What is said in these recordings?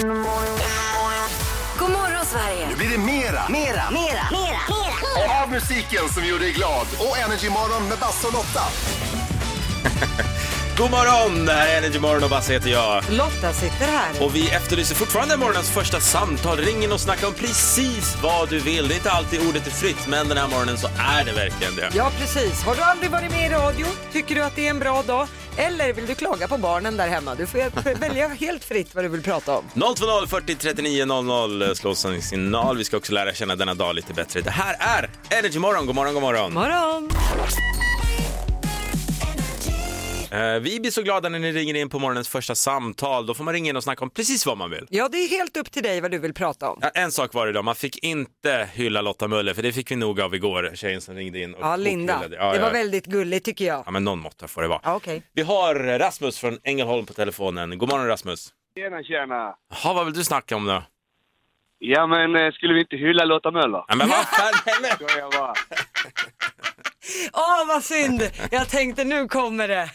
God morgon Sverige! Nu blir det mera, Mera, mera, mera, av musiken som gjorde dig glad. Och Energymorgon med Basse och Lotta. God morgon! Det här är Energy Morgon och Basse heter jag. Lotta sitter här. Och vi efterlyser fortfarande morgonens första samtal. Ring in och snacka om precis vad du vill. Det är inte alltid ordet är fritt, men den här morgonen så är det verkligen det. Ja, precis. Har du aldrig varit med i radio? Tycker du att det är en bra dag? Eller vill du klaga på barnen där hemma? Du får välja helt fritt vad du vill prata om. 020 40 39 00 slås en signal. Vi ska också lära känna denna dag lite bättre. Det här är Energy Morgon. God morgon, god morgon. Morgon! Eh, vi blir så glada när ni ringer in på morgonens första samtal. Då får man ringa in och snacka om precis vad man vill. Ja, det är helt upp till dig vad du vill prata om. Ja, en sak var det idag, man fick inte hylla Lotta Möller för det fick vi nog av igår, tjejen som ringde in. Och, Ja, Linda. Ja, Det var ja. väldigt gulligt tycker jag. Ja, men någon måtta får det vara. Ja, okej. Vi har Rasmus från Ängelholm på telefonen. God morgon Rasmus. Tjena, tjena. Jaha, vad vill du snacka om då? Ja, men eh, skulle vi inte hylla Lotta Möller? Ja, men vad fan, nej, men- Skojar bara. Åh, vad synd! Jag tänkte nu kommer det.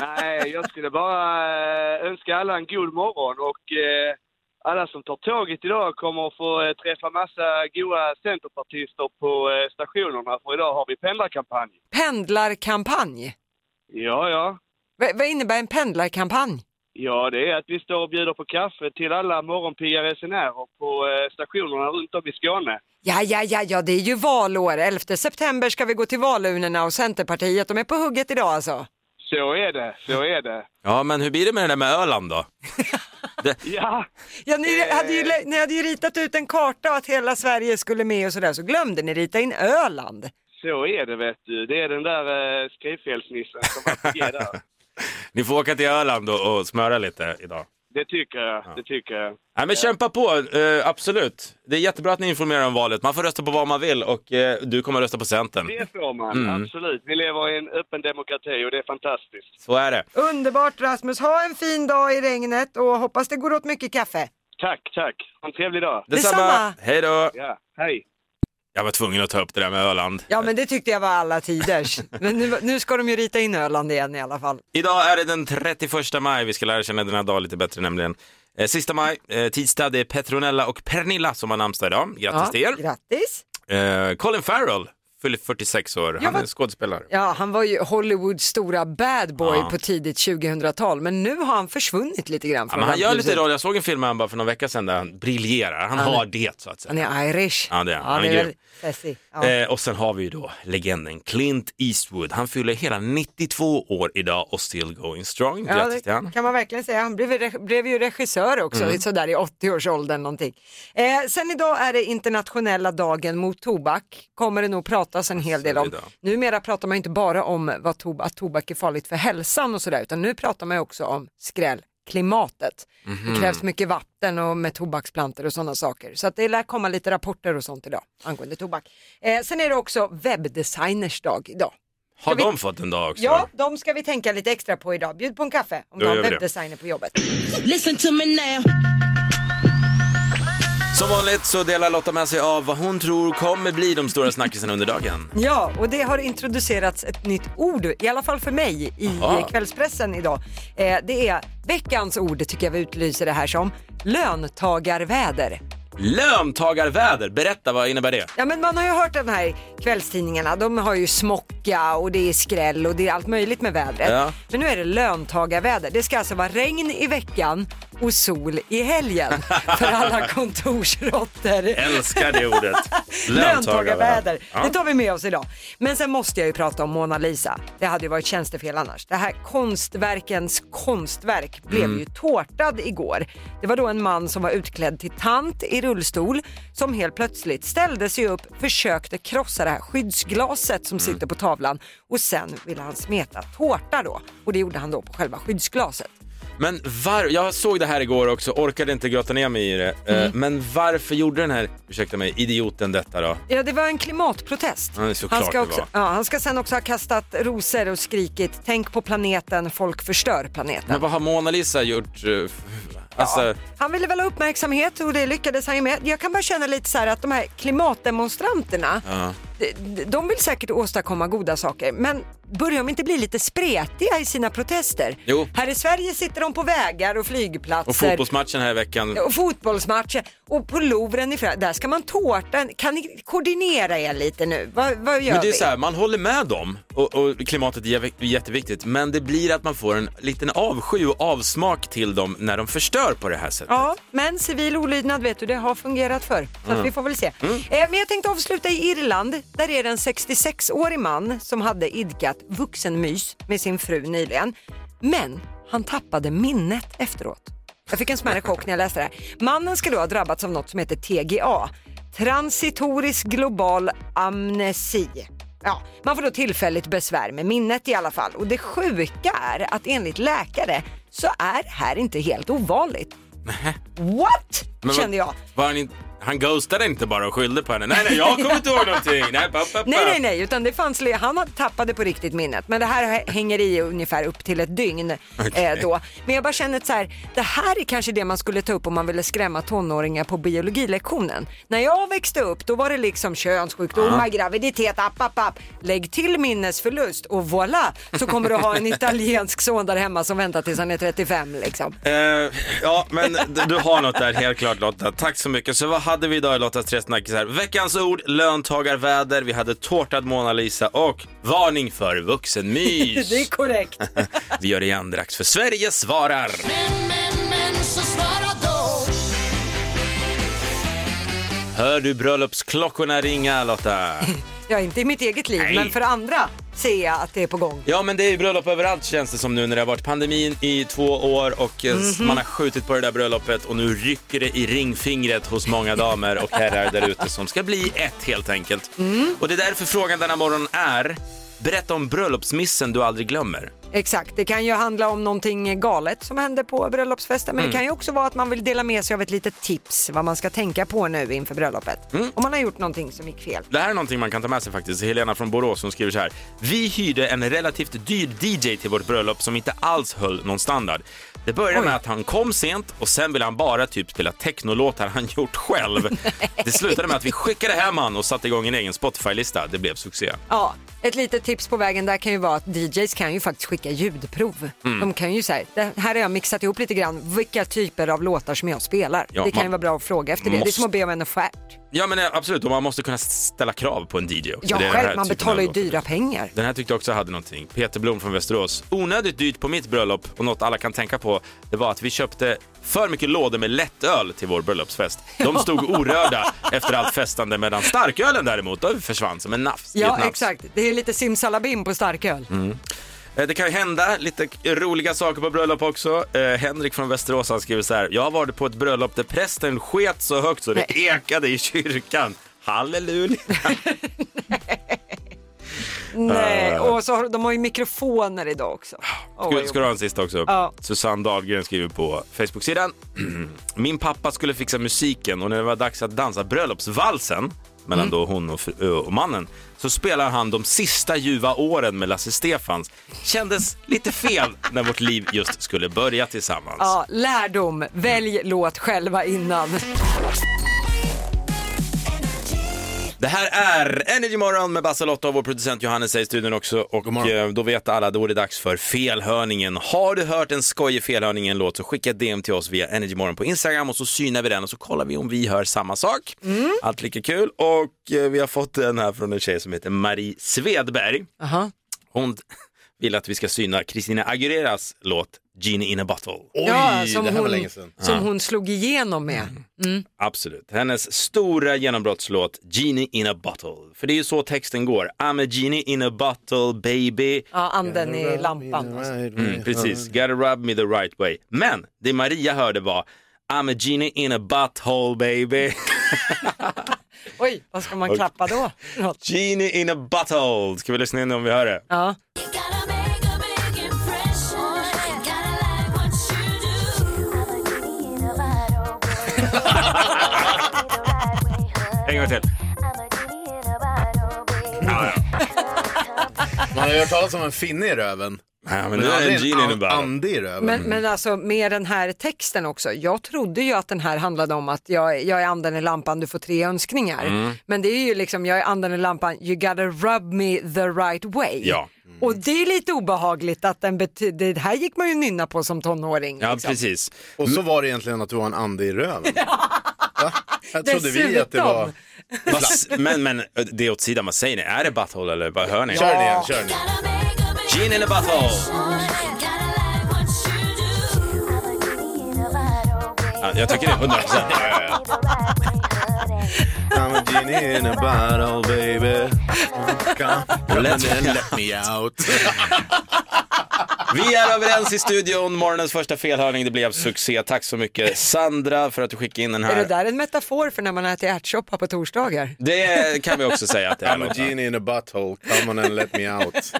Nej, jag skulle bara eh, önska alla en god morgon och eh, alla som tar tåget idag kommer att få eh, träffa massa goa centerpartister på eh, stationerna för idag har vi pendlarkampanj. Pendlarkampanj. Ja, ja. V- vad innebär en pendlarkampanj? Ja, det är att vi står och bjuder på kaffe till alla morgonpigga resenärer på eh, stationerna runt om i Skåne. Ja, ja, ja, ja, det är ju valår. 11 september ska vi gå till valurnorna och Centerpartiet, de är på hugget idag alltså. Så är det, så är det. Ja, men hur blir det med det där med Öland då? Ja, Ja, ni hade, ju, ni hade ju ritat ut en karta att hela Sverige skulle med och sådär, så glömde ni rita in Öland. så är det vet du. Det är den där eh, skrivfelsnissen som är där. Ni får åka till Öland och, och smöra lite idag. Det tycker jag, det tycker jag. Nej, men kämpa på, eh, absolut. Det är jättebra att ni informerar om valet. Man får rösta på vad man vill och eh, du kommer rösta på Centern. Det får man, Mm. absolut. Vi lever i en öppen demokrati och det är fantastiskt. Så är det. Underbart Rasmus, ha en fin dag i regnet och hoppas det går åt mycket kaffe. Tack, tack. Ha en trevlig dag. Detsamma. Hej då. Ja, hej. Jag var tvungen att ta upp det där med Öland. Ja men det tyckte jag var alla tiders. Men nu, nu ska de ju rita in Öland igen i alla fall. Idag är det den 31 maj. Vi ska lära känna den här dagen lite bättre nämligen. Eh, sista maj, eh, tisdag, det är Petronella och Pernilla som har namnsdag idag. Grattis till er. Grattis! Eh, Colin Farrell fyller 46 år. Han är vad- skådespelare. Ja, han var ju Hollywoods stora bad boy Ja. på tidigt 2000-tal, men nu har han försvunnit lite grann. Ja, men han gör lite roll. Jag såg en film med honom bara för några veckor sedan där han briljerar. Han, har det så att säga. Han är irish. Ja, det är han. Ja, Han är är. Ja. Eh, och sen har vi ju då legenden Clint Eastwood. Han fyller hela 92 år idag och still going strong. Ja, Grattis till det han. kan man verkligen säga. Han blev, blev ju regissör också, Mm. sådär i 80-årsåldern någonting. Eh, sen idag är det internationella dagen mot tobak. Kommer det nog pratas en hel del om. Numera pratar man inte bara om vad tob- att tobak är farligt för hälsan och sådär, utan nu pratar man också om skräll klimatet. Mhm. Det krävs mycket vatten och med tobaksplantor och sådana saker. Så att det lär komma lite rapporter och sånt idag angående tobak. Eh, sen är det också webbdesigners dag idag. Har vi- de fått en dag också? Ja, de ska vi tänka lite extra på idag. Bjud på en kaffe om du har webbdesigner på jobbet. Listen to me now. Som vanligt så delar Lotta med sig av vad hon tror kommer bli de stora snackisarna under dagen. Ja, och det har introducerats ett nytt ord, i alla fall för mig, i Aha. kvällspressen idag. Eh, det är veckans ord, tycker jag vi utlyser det här som, löntagarväder. Löntagarväder, berätta vad innebär det? Ja men man har ju hört de här kvällstidningarna, de har ju smocka och det är skräll och det är allt möjligt med vädret. Ja. Men nu är det löntagarväder. Det ska alltså vara regn i veckan och sol i helgen för alla kontorsråttor. Älskar det ordet. Löntagarväder. Ja. Det tar vi med oss idag. Men sen måste jag ju prata om Mona Lisa. Det hade ju varit tjänstefel annars. Det här konstverkens konstverk blev Mm. ju tårtad igår. Det var då en man som var utklädd till tant i rullstol som helt plötsligt ställde sig upp, försökte krossa det här skyddsglaset Mm. som sitter på tavlan och sen ville han smeta tårta då. Och det gjorde han då på själva skyddsglaset. Men var, jag såg det här igår också, orkade inte grotta ner mig i det. Mm. Eh, Men varför gjorde den här, ursäkta mig, idioten detta då? Ja, det var en klimatprotest. Ja, han, ska också, ja, han ska sen också ha kastat rosor och skrikit “Tänk på planeten, folk förstör planeten”. Men vad har Mona Lisa gjort? eh, Alltså, Han ville väl ha uppmärksamhet och det lyckades han ju med. Jag kan bara känna lite så här att de här klimatdemonstranterna, ja. de, de vill säkert åstadkomma goda saker men börjar de inte bli lite spretiga i sina protester? Jo. Här i Sverige sitter de på vägar och flygplatser. Och fotbollsmatchen här i veckan. och fotbollsmatcher och på Louvren i Frankrike, där ska man tårta. Kan ni koordinera er lite nu? Vad, vad gör Men det är vi? så här, man håller med dem och, och klimatet är jä- jätteviktigt men det blir att man får en liten avsky och avsmak till dem när de förstör på det här sättet. Ja, men civil olydnad vet du, det har fungerat förr. Så Mm. vi får väl se. Eh, men jag tänkte avsluta i Irland. Där är det en 66-årig man som hade idkat vuxenmys med sin fru nyligen. Men han tappade minnet efteråt. Jag fick en smärre chock när jag läste det här. Mannen ska då ha drabbats av något som heter TGA. Transitorisk global amnesi. Ja, man får då tillfälligt besvär med minnet i alla fall. Och det sjuka är att enligt läkare så är det här inte helt ovanligt. What? Men Kände jag. Var han, in, han ghostade inte bara och skyllde på henne. Nej, nej, jag kommer inte ihåg någonting. Nej, pa, pa, pa. Nej, nej, nej, utan det fanns, han tappade på riktigt minnet. Men det här hä- hänger i ungefär upp till ett dygn eh, då. Men jag bara känner att så här, det här är kanske det man skulle ta upp om man ville skrämma tonåringar på biologilektionen. När jag växte upp då var det liksom könssjukdomar, graviditet, app, app, app. Lägg till minnesförlust och voilà så kommer du ha en italiensk son där hemma som väntar tills han är 35 liksom. Eh, ja, men du, du har något där helt klart Lotta. Tack så mycket. Så vad hade vi idag i Lottas tre snackisar? Veckans ord, löntagarväder, vi hade tårtad Mona Lisa och varning för vuxenmys. Det är korrekt. Vi gör det igen strax för Sverige svarar. Hör du bröllopsklockorna ringa Lotta? Ja, inte i mitt eget liv, Nej. men för andra ser jag att det är på gång. Ja men det är ju bröllop överallt känns det som nu när det har varit pandemin i två år och eh, Mhm. man har skjutit på det där bröllopet och nu rycker det i ringfingret hos många damer och herrar där ute som ska bli ett helt enkelt. Mm. Och det är därför frågan denna morgon är, berätta om bröllopsmissen du aldrig glömmer. Exakt, det kan ju handla om någonting galet som hände på bröllopsfesten men det kan ju också vara att man vill dela med sig av ett litet tips vad man ska tänka på nu inför bröllopet. Om man har gjort någonting som gick fel. Det här är någonting man kan ta med sig faktiskt. Helena från Borås som skriver så här. Vi hyrde en relativt dyr DJ till vårt bröllop som inte alls höll någon standard. Det började Oj. med att han kom sent och sen ville han bara typ spela technolåtar han gjort själv. Det slutade med att vi skickade hem han och satte igång en egen Spotify-lista. Det blev succé. Ja, ett litet tips på vägen där kan ju vara att DJs kan ju faktiskt skicka ljudprov. Mm. De kan ju säga, det här har jag mixat ihop lite grann, vilka typer av låtar som jag spelar. Ja, det kan ju vara bra att fråga efter det. Det är som att be om en offert. Ja men eh, absolut, och man måste kunna ställa krav på en DJ också. Ja, Det är själv, man betalar ju dyra pengar. Den här tyckte jag också hade någonting. Peter Blom från Västerås. Onödigt dyrt på mitt bröllop och något alla kan tänka på det var att vi köpte för mycket lådor med lättöl till vår bröllopsfest. De stod orörda efter allt festande medan starkölen däremot då försvann som en nafs. Ja, nafs. exakt. Det är lite simsalabim på starköl. Eh, Det kan ju hända lite roliga saker på bröllop också. Eh, Henrik från Västerås han skriver så här. Jag har varit på ett bröllop där prästen sket så högt så det ekade i kyrkan. Halleluja! Nej, och så har, de har ju mikrofoner idag också. Vad Ska, ska du ha en sista också? Ja. Susanne Dahlgren skriver på Facebook-sidan. Min pappa skulle fixa musiken och när det var dags att dansa bröllopsvalsen mellan Mm. då hon och, fr- och mannen så spelar han de sista ljuva åren med Lasse Stefans. Kändes lite fel när vårt liv just skulle börja tillsammans. Ja, lärdom. Välj låt själva innan. Det här är Energy Morgon med Basse Lotta och vår producent Johannes är i studion också. Och eh, då vet alla, då är det dags för felhörningen. Har du hört en skojig felhörning i en låt så skicka ett DM till oss via Energy Morgon på Instagram och så synar vi den och så kollar vi om vi hör samma sak. Allt lika kul. Och eh, vi har fått den här från en tjej som heter Marie Svedberg. Aha. Hon vill att vi ska syna Christina Aguileras låt Genie in a bottle. ja, som det här var hon, länge sedan. Som hon slog igenom med. Absolut. Hennes stora genombrottslåt Genie in a bottle. För det är ju så texten går. I'm a genie in a bottle baby. Ja, anden i lampan. Mm, precis, gotta rub me the right way. Men det Maria hörde var I'm a genie in a butthole baby. Oj, vad ska man klappa då? Genie in a butthole. Ska vi lyssna in om vi hör det? Ja. En gång till. Man har ju hört talas om en finne i röven. Ja, men nu är det en genie ande i röven. Men, men alltså med den här texten också. Jag trodde ju att den här handlade om att jag, jag är anden i lampan, du får tre önskningar. Mm. Men det är ju liksom, jag är anden i lampan, you gotta rub me the right way. Ja. Och det är lite obehagligt att den betyder, det här gick man ju nynna på som tonåring. Ja, liksom. precis. Och så var det egentligen att du var en ande i röven. Va? Jag trodde vi att det var... Men, men det är åt sidan, vad säger ni? Är det butthole eller vad hör ni? Kör den igen, kör den. Gene in a butthole! Ja, jag tycker det är 100 procent. I'm a genie in a bottle baby. Let and me- let me out. Vi är överens i studion. Morgonens första felhörning, det blev succé. Tack så mycket Sandra för att du skickade in den Är det här. där en metafor för när man äter ärtsoppa på torsdagar? Det kan vi också säga att det är. I'm a genie in a butthole. Come on and let me out.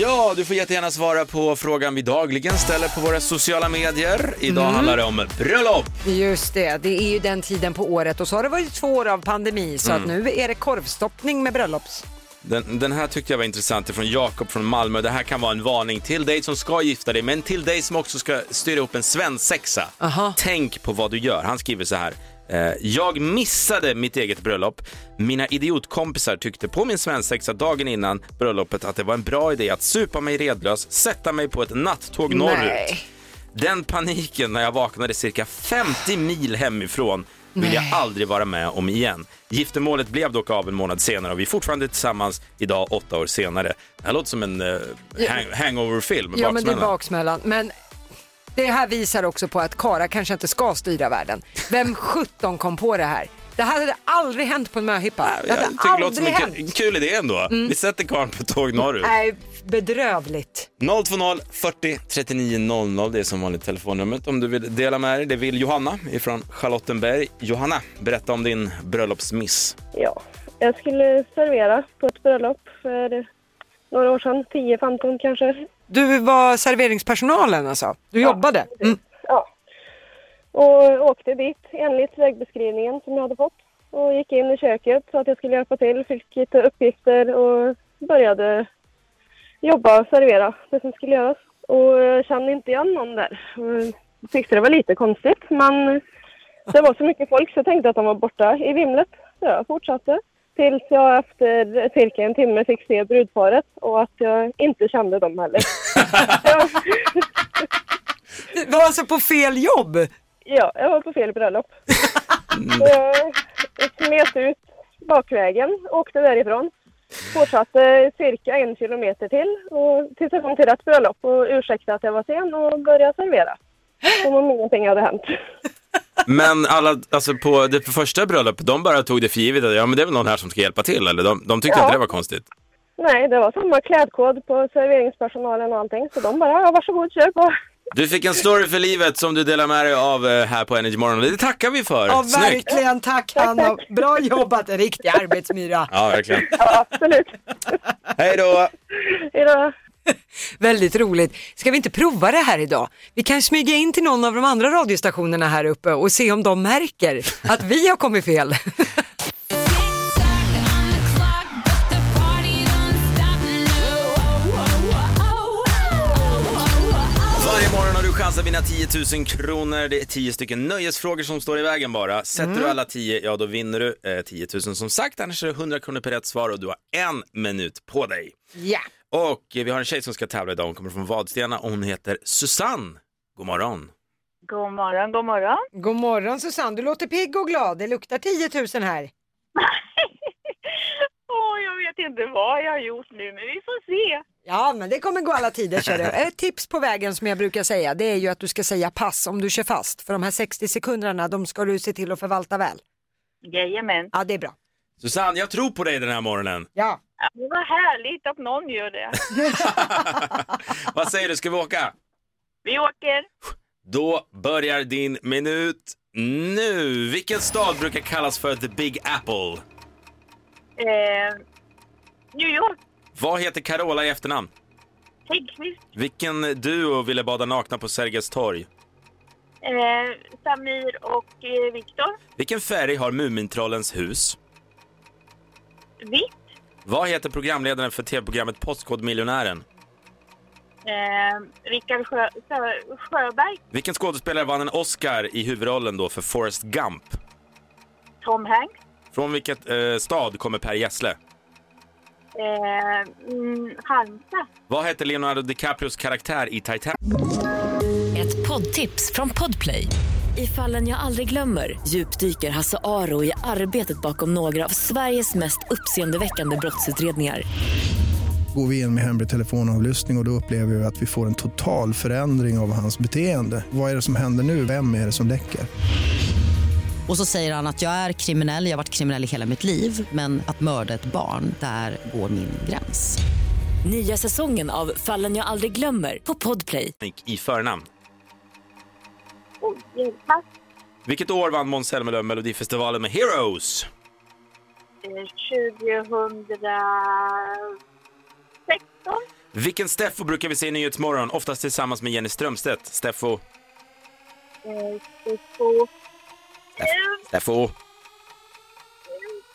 Ja, du får jättegärna svara på frågan vi dagligen ställer på våra sociala medier. Idag handlar det om bröllop. Just det, det är ju den tiden på året och så har det varit två år av pandemi så att Mm. nu är det korvstoppning med bröllops. Den, den här tyckte jag var intressant från Jakob från Malmö. Det här kan vara en varning till dig som ska gifta dig, men till dig som också ska styra ihop en svensexa. Aha. Tänk på vad du gör. Han skriver så här. Eh, jag missade mitt eget bröllop. Mina idiotkompisar tyckte på min svensexa dagen innan bröllopet att det var en bra idé att supa mig redlös, sätta mig på ett nattåg norrut. Nej. Den paniken när jag vaknade cirka 50 mil hemifrån vill jag aldrig vara med om igen. Giftermålet blev dock av en månad senare och vi är fortfarande tillsammans idag åtta år senare. Det här låter som en uh, hang hangover-film, Ja men det är baksmällan. Men det här visar också på att Kara kanske inte ska styra världen. Vem 17 kom på det här? Det här hade aldrig hänt på en möhippa. Det hade aldrig hänt. kul idé ändå. Vi sätter karln på tåg norrut. Nej, bedrövligt. 020 40 39 00, det är som vanligt telefonnumret om du vill dela med dig. Det vill Johanna ifrån Charlottenberg. Johanna, berätta om din bröllopsmiss. Ja, jag skulle servera på ett bröllop för några år sedan, 10-15 kanske. Du var serveringspersonalen alltså? Du jobbade? Mm. Ja. Och åkte dit enligt vägbeskrivningen som jag hade fått. Och gick in i köket så att jag skulle hjälpa till, fick lite uppgifter och började jobba och servera det som skulle göras. Och jag kände inte igen någon där. Jag tyckte det var lite konstigt men det var så mycket folk så jag tänkte att de var borta i vimlet. Så jag fortsatte. Tills jag efter cirka en timme fick se brudparet och att jag inte kände dem heller. Du var alltså på fel jobb? ja, jag var på fel bröllop. Jag, jag smet ut bakvägen, åkte därifrån. Fortsatte cirka en kilometer till och tills jag kom till rätt bröllop och ursäktade att jag var sen och började servera. Som om ingenting hade hänt. Men alla, alltså på det första bröllopet, de bara tog det för givet att ja, men det är väl någon här som ska hjälpa till, eller? De, de tyckte Ja. inte det var konstigt. Nej, det var samma klädkod på serveringspersonalen och allting. Så de bara, ja varsågod, kör på. Du fick en story för livet som du delar med dig av eh, här på Energy Morgon det tackar vi för. Ja, Snyggt! verkligen. Tack Hanna. Bra jobbat. En riktig arbetsmyra. Ja, verkligen. Ja, absolut. Hej då! Hej då. Väldigt roligt. Ska vi inte prova det här idag? Vi kan smyga in till någon av de andra radiostationerna här uppe och se om de märker att vi har kommit fel. chans att vinna 10 000 kronor. Det är 10 stycken nöjesfrågor som står i vägen bara. Sätter du alla 10, ja då vinner du eh, 10 000 som sagt. Annars är det 100 kronor per rätt svar och du har en minut på dig. Ja. Och eh, vi har en tjej som ska tävla idag. Hon kommer från Vadstena och hon heter Susanne. God morgon. God morgon, god morgon. God morgon Susanne, du låter pigg och glad. Det luktar 10 000 här. Åh, jag vet inte vad jag har gjort nu, men vi får se. Ja, men det kommer gå alla tider. Kör. Ett tips på vägen som jag brukar säga, det är ju att du ska säga pass om du kör fast. För de här 60 sekunderna, de ska du se till att förvalta väl. Jajamän. Ja, det är bra. Susanne, jag tror på dig den här morgonen. Ja. Det var härligt att någon gör det. Vad säger du, ska vi åka? Vi åker. Då börjar din minut nu. Vilken stad brukar kallas för The Big Apple? Eh, New York. Vad heter Carola i efternamn? Häggkvist. Vilken duo ville bada nakna på Sergels torg? Eh, Samir och eh, Viktor. Vilken färg har Mumintrollens hus? Vitt. Vad heter programledaren för tv-programmet Postkodmiljonären? Eh, Rickard Sjö, Sjö, Sjöberg, Vilken skådespelare vann en Oscar i huvudrollen då för Forrest Gump? Tom Hanks, Från vilket eh, stad kommer Per Gessle? eh, mm, Halmstad. Vad heter Leonardo DiCaprios karaktär i Titanic? Ett poddtips från Podplay. I fallen jag aldrig glömmer djupdyker Hasse Aro i arbetet bakom några av Sveriges mest uppseendeväckande brottsutredningar. Går vi in med hemlig telefonavlyssning och, och då upplever vi att vi får en total förändring av hans beteende. Vad är det som händer nu? Vem är det som läcker? Och så säger han att jag är kriminell, jag har varit kriminell i hela mitt liv men att mörda ett barn, där går min gräns. Nya säsongen av Fallen jag aldrig glömmer på Podplay. I förnamn. Oj, pass. Vilket år vann Måns Zelmerlöw Melodifestivalen med Heroes? Eh, 2016. Vilken Steffo brukar vi se i Nyhetsmorgon, oftast tillsammans med Jenny Strömstedt? Steffo, Eh, Steffo. Steffo,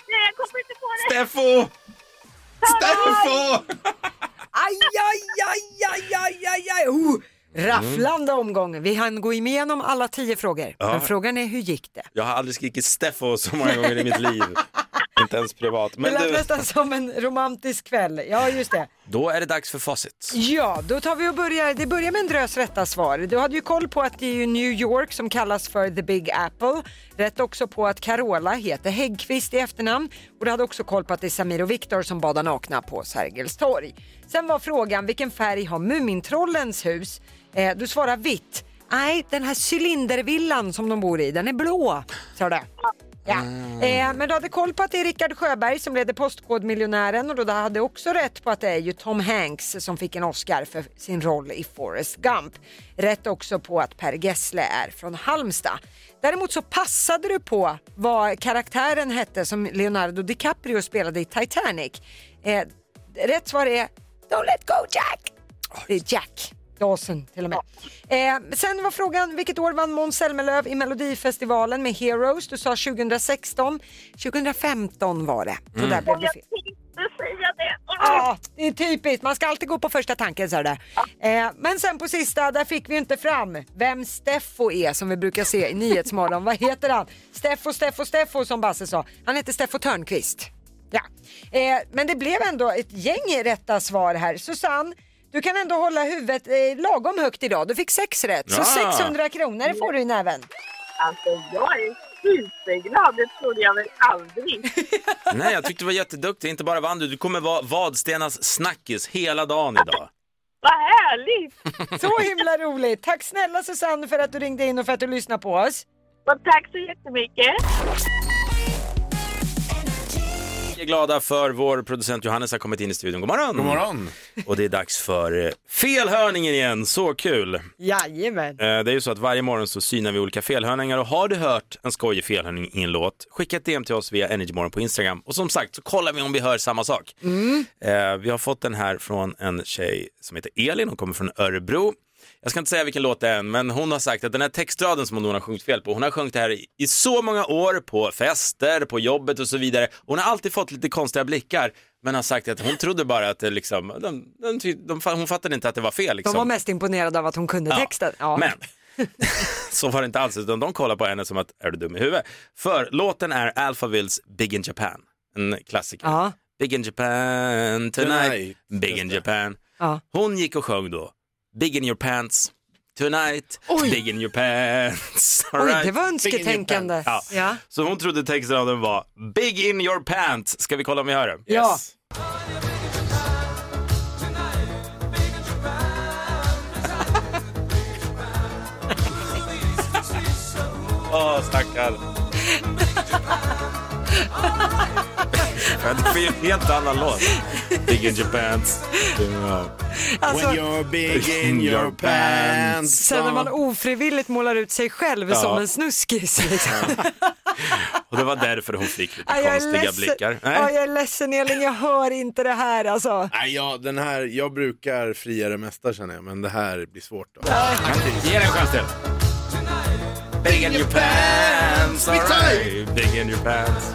nej, jag kommer inte på det. Steffo! Steffo! Aj, aj, aj, aj, aj, aj, aj. Oh, rafflande omgång. Vi hann gå igenom alla tio frågor. Ja. Men frågan är hur gick det? Jag har aldrig skrikit Steffo så många gånger i mitt liv. Inte ens privat. Det Men lät du, nästan som en romantisk kväll. Ja, just det. då är det dags för facit. Ja, då tar vi och börjar. Det börjar med en drös rätta svar. Du hade ju koll på att det är New York som kallas för the Big Apple. Rätt också på att Carola heter Häggkvist i efternamn. Och du hade också koll på att det är Samir och Viktor som badar nakna på Sergels torg. Sen var frågan vilken färg har Mumintrollens hus? Eh, du svarar vitt. Nej, den här cylindervillan som de bor i, den är blå. Sa du. Ja. Eh, men du hade koll på att det är Rickard Sjöberg som leder Postkodmiljonären och du hade också rätt på att det är ju Tom Hanks som fick en Oscar för sin roll i Forrest Gump. Rätt också på att Per Gessle är från Halmstad. Däremot så passade du på vad karaktären hette som Leonardo DiCaprio spelade i Titanic. Eh, rätt svar är Don't let go Jack. Det är Jack. Dawson till och med. Eh, sen var frågan vilket år vann Måns Zelmerlöw i Melodifestivalen med Heroes? Du sa 2016. 2015 var det. Så där blev det fel. Ja, det är typiskt. Man ska alltid gå på första tanken så det. Eh, men sen på sista, där fick vi inte fram vem Steffo är som vi brukar se i Nyhetsmorgon. Vad heter han? Steffo, Steffo, Steffo som Basse sa. Han heter Steffo Törnqvist. Ja, eh, men det blev ändå ett gäng rätta svar här. Susanne, du kan ändå hålla huvudet eh, lagom högt idag. Du fick sex rätt, så Ja. 600 kronor får du i näven. Alltså, jag är superglad. Det trodde jag väl aldrig. Nej, jag tyckte du var jätteduktig. Inte bara vann du, du kommer vara Vadstenas snackis hela dagen idag. Vad härligt! Så himla roligt. Tack snälla Susanne för att du ringde in och för att du lyssnade på oss. Och tack så jättemycket. Är glada för vår producent Johannes har kommit in i studion. God morgon! God morgon. Och det är dags för eh, felhörningen igen, så kul! Jajamän. Eh, Det är ju så att varje morgon så synar vi olika felhörningar och har du hört en skojig felhörning i en låt, skicka ett DM till oss via Energymorgon på Instagram och som sagt så kollar vi om vi hör samma sak. Eh, Vi har fått den här från en tjej som heter Elin, hon kommer från Örebro. Jag ska inte säga vilken låt det är än, men hon har sagt att den här textraden som hon har sjungit fel på, hon har sjungit det här i, i så många år på fester, på jobbet och så vidare. Hon har alltid fått lite konstiga blickar, men har sagt att hon trodde bara att det liksom, de, de, de, hon fattade inte att det var fel. De Liksom. var mest imponerade av att hon kunde Ja, texten. Ja. Men så var det inte alls, utan de kollar på henne som att är du dum i huvudet? För låten är Alphavilles Big in Japan, en klassiker. Ja. Big in Japan tonight, Tonight. Big in Japan. Ja. Hon gick och sjöng då, Big in your pants tonight, Oj. Big in your pants. All Oj, right? det var önsketänkande. Ja. Ja. Så hon trodde textraden var Big in your pants. Ska vi kolla om vi hör den? Ja. Åh, stackarn. det är ju en helt annan låt. Big in your pants. Alltså, When you're big in your pants. sen när man ofrivilligt målar ut sig själv Ja. som en snuskis. Liksom. Och det var därför hon fick lite Ja, jag är konstiga blickar. Ja, Nej. jag är ledsen Elin, jag hör inte det här alltså. Nej, ja, den här, jag brukar fria det mesta känner jag, men det här blir svårt. Då. Ge den en chans till. Big in your pants, alright. Big in your pants.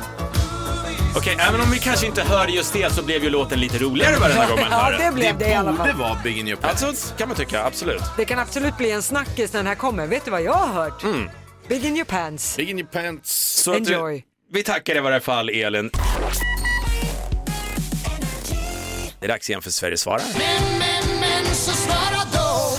Okej, även om vi kanske inte hörde just det så blev ju låten lite roligare varenda gång man Ja, hör det den. blev det i alla fall. vara Big in your pants. Alltså, kan man tycka, absolut. Det kan absolut bli en snackis när den här kommer. Vet du vad jag har hört? Mm. Big in your pants. Big in your pants. Så att, eh, Enjoy. vi tackar i varje fall Elin. Det är dags igen för Sveriges svarare. Men, men, men, så svara då.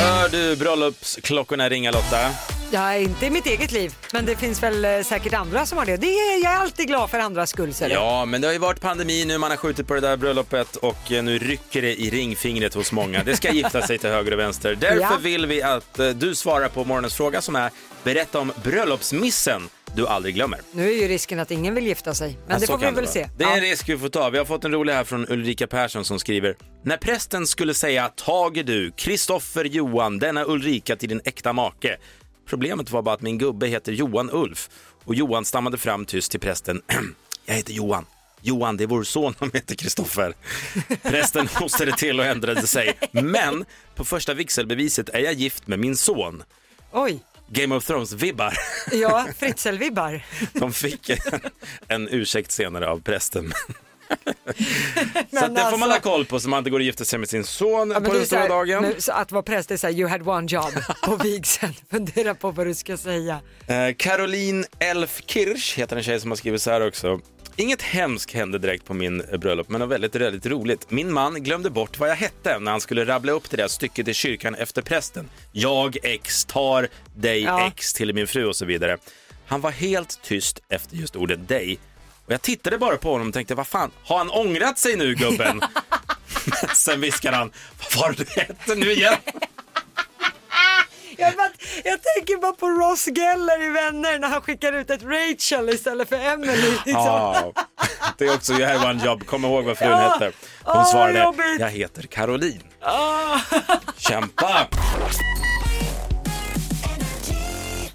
Hör du bröllopsklockorna ringa Lotta? Ja, inte i mitt eget liv, men det finns väl eh, säkert andra som har det. det är, jag är alltid glad för andras skull. du. Ja, men det har ju varit pandemi nu, man har skjutit på det där bröllopet och eh, nu rycker det i ringfingret hos många. Det ska gifta sig till höger och vänster. Därför Ja. vill vi att eh, du svarar på morgonens fråga som är berätta om bröllopsmissen du aldrig glömmer. Nu är ju risken att ingen vill gifta sig, men Ja, det så får vi väl vara. se. Det är en risk vi får ta. Vi har fått en rolig här från Ulrika Persson som skriver När prästen skulle säga Tage du, Kristoffer Johan, denna Ulrika till din äkta make. Problemet var bara att min gubbe heter Johan Ulf och Johan stammade fram tyst till prästen. Jag heter Johan. Johan, det är vår son som heter Kristoffer. Prästen hostade till och ändrade sig. Men på första vigselbeviset är jag gift med min son. Oj, Game of Thrones-vibbar. ja, Fritzl-vibbar. De fick en, en ursäkt senare av prästen. så Men det får man alltså- ha koll på så man inte går och gifter sig med sin son Ja, men på det den så här, stora dagen. så att vara präst är såhär, you had one job på vigseln. Fundera på vad du ska säga. Eh, Caroline Elfkirch heter en tjej som har skrivit så här också. Inget hemskt hände direkt på min eh, bröllop, men något väldigt, väldigt roligt. Min man glömde bort vad jag hette när han skulle rabbla upp det där stycket i kyrkan efter prästen. Jag X tar dig Ja. X till min fru och så vidare. Han var helt tyst efter just ordet dig. Och jag tittade bara på honom och tänkte, vad fan, har han ångrat sig nu gubben? Sen viskade han, vad var det du hette nu igen? Jag, bara, jag tänker bara på Ross Geller i Vänner när han skickar ut ett Rachel istället för Emily. Liksom. Ja, det är också You have one job. Kom ihåg vad frun hette. Hon Ah, svarade, jobbigt. jag heter Caroline. Ah. Kämpa!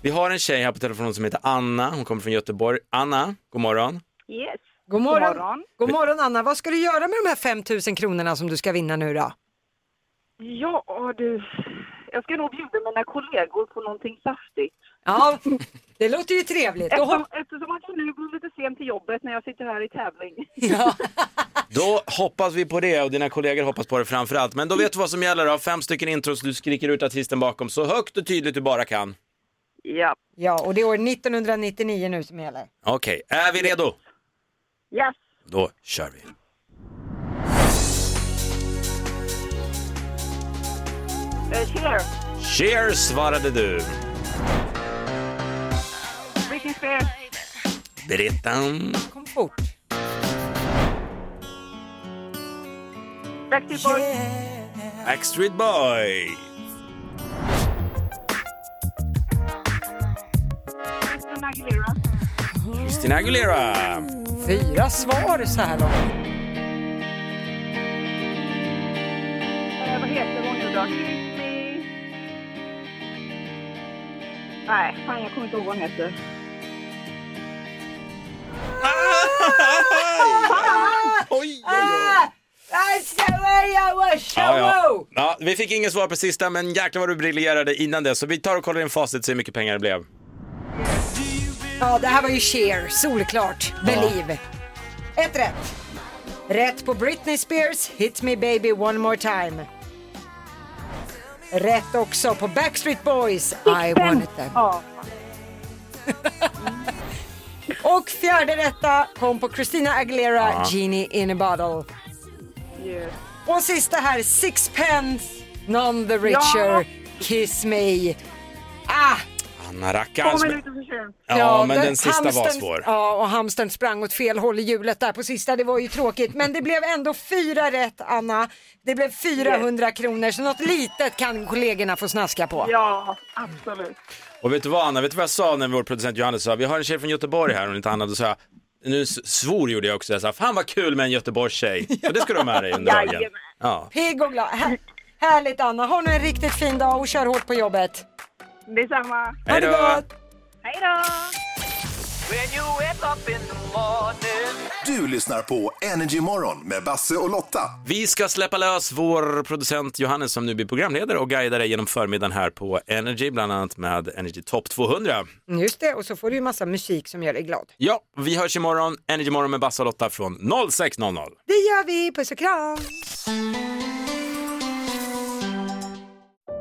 Vi har en tjej här på telefonen som heter Anna. Hon kommer från Göteborg. Anna, god morgon. Yes. God morgon. God morgon. God morgon Anna, vad ska du göra med de här 5000 kronorna som du ska vinna nu då? Ja du, jag ska nog bjuda mina kollegor på någonting saftigt. Ja, det låter ju trevligt. Eftersom, eftersom att jag nu går lite sent till jobbet när jag sitter här i tävling. ja. Då hoppas vi på det och dina kollegor hoppas på det framför allt. Men då vet du vad som gäller då. Fem stycken intros, du skriker ut artisten bakom så högt och tydligt du bara kan. Ja. ja, och det är år 1999 nu som gäller. Okej, är vi redo? Yes. Då kör vi. Uh, cheer. Cheers svarade du. Britney Spears. Berätta. Kom fort. Backstreet Boys. Backstreet Boy. Christina Aguilera. Christina Aguilera. Fyra svar så här långt. Eh, vad heter hon nu då? Kiss me. Nej, fan jag kommer inte ihåg vad hon heter. Oj, oj, oj. Ah! I was Ja, ja. ja, vi fick inget svar på sista, men jäklar vad du briljerade innan det. Så vi tar och kollar in facit så hur mycket pengar det blev. Ja, det här var ju Cher, solklart. Believe. Ett rätt. Rätt på Britney Spears, Hit Me Baby One More Time. Rätt också på Backstreet Boys, I Want It Them. Ja. Och fjärde rätta kom på Christina Aguilera, Ja. Genie in a Bottle. Yes. Och sista här, Sixpence, None the Richer. Kiss Me. Ah, Anna Två rackarns. minuter för sent. Ja, men den sista var hamstern- svår. Ja, och hamstern sprang åt fel håll i hjulet där på sista. Det var ju tråkigt, men det blev ändå fyra rätt, Anna. Det blev 400 kronor, så något litet kan kollegorna få snaska på. Ja, absolut. Och vet du vad Anna, vet du vad jag sa när vår producent Johannes sa, vi har en tjej från Göteborg här, hon inte Anna, då sa jag, nu s- svor gjorde jag också, jag sa, fan vad kul med en Göteborgstjej. Så det ska du ha med dig under dagen. Jajamän. Ja. Pigg och glad. Här, härligt Anna, ha nu en riktigt fin dag och kör hårt på jobbet. Detsamma. Ha Hej det då! gott! Hej då! when you wake up in the morning. Du lyssnar på Energy Morgon med Basse och Lotta. Vi ska släppa lös vår producent Johannes som nu blir programledare och guidar dig genom förmiddagen här på Energy, bland annat med Energy Top 200. Just det, och så får du ju massa musik som gör dig glad. Ja, vi hörs imorgon, Energy Morgon med Basse och Lotta från 06.00. Det gör vi, puss och kram!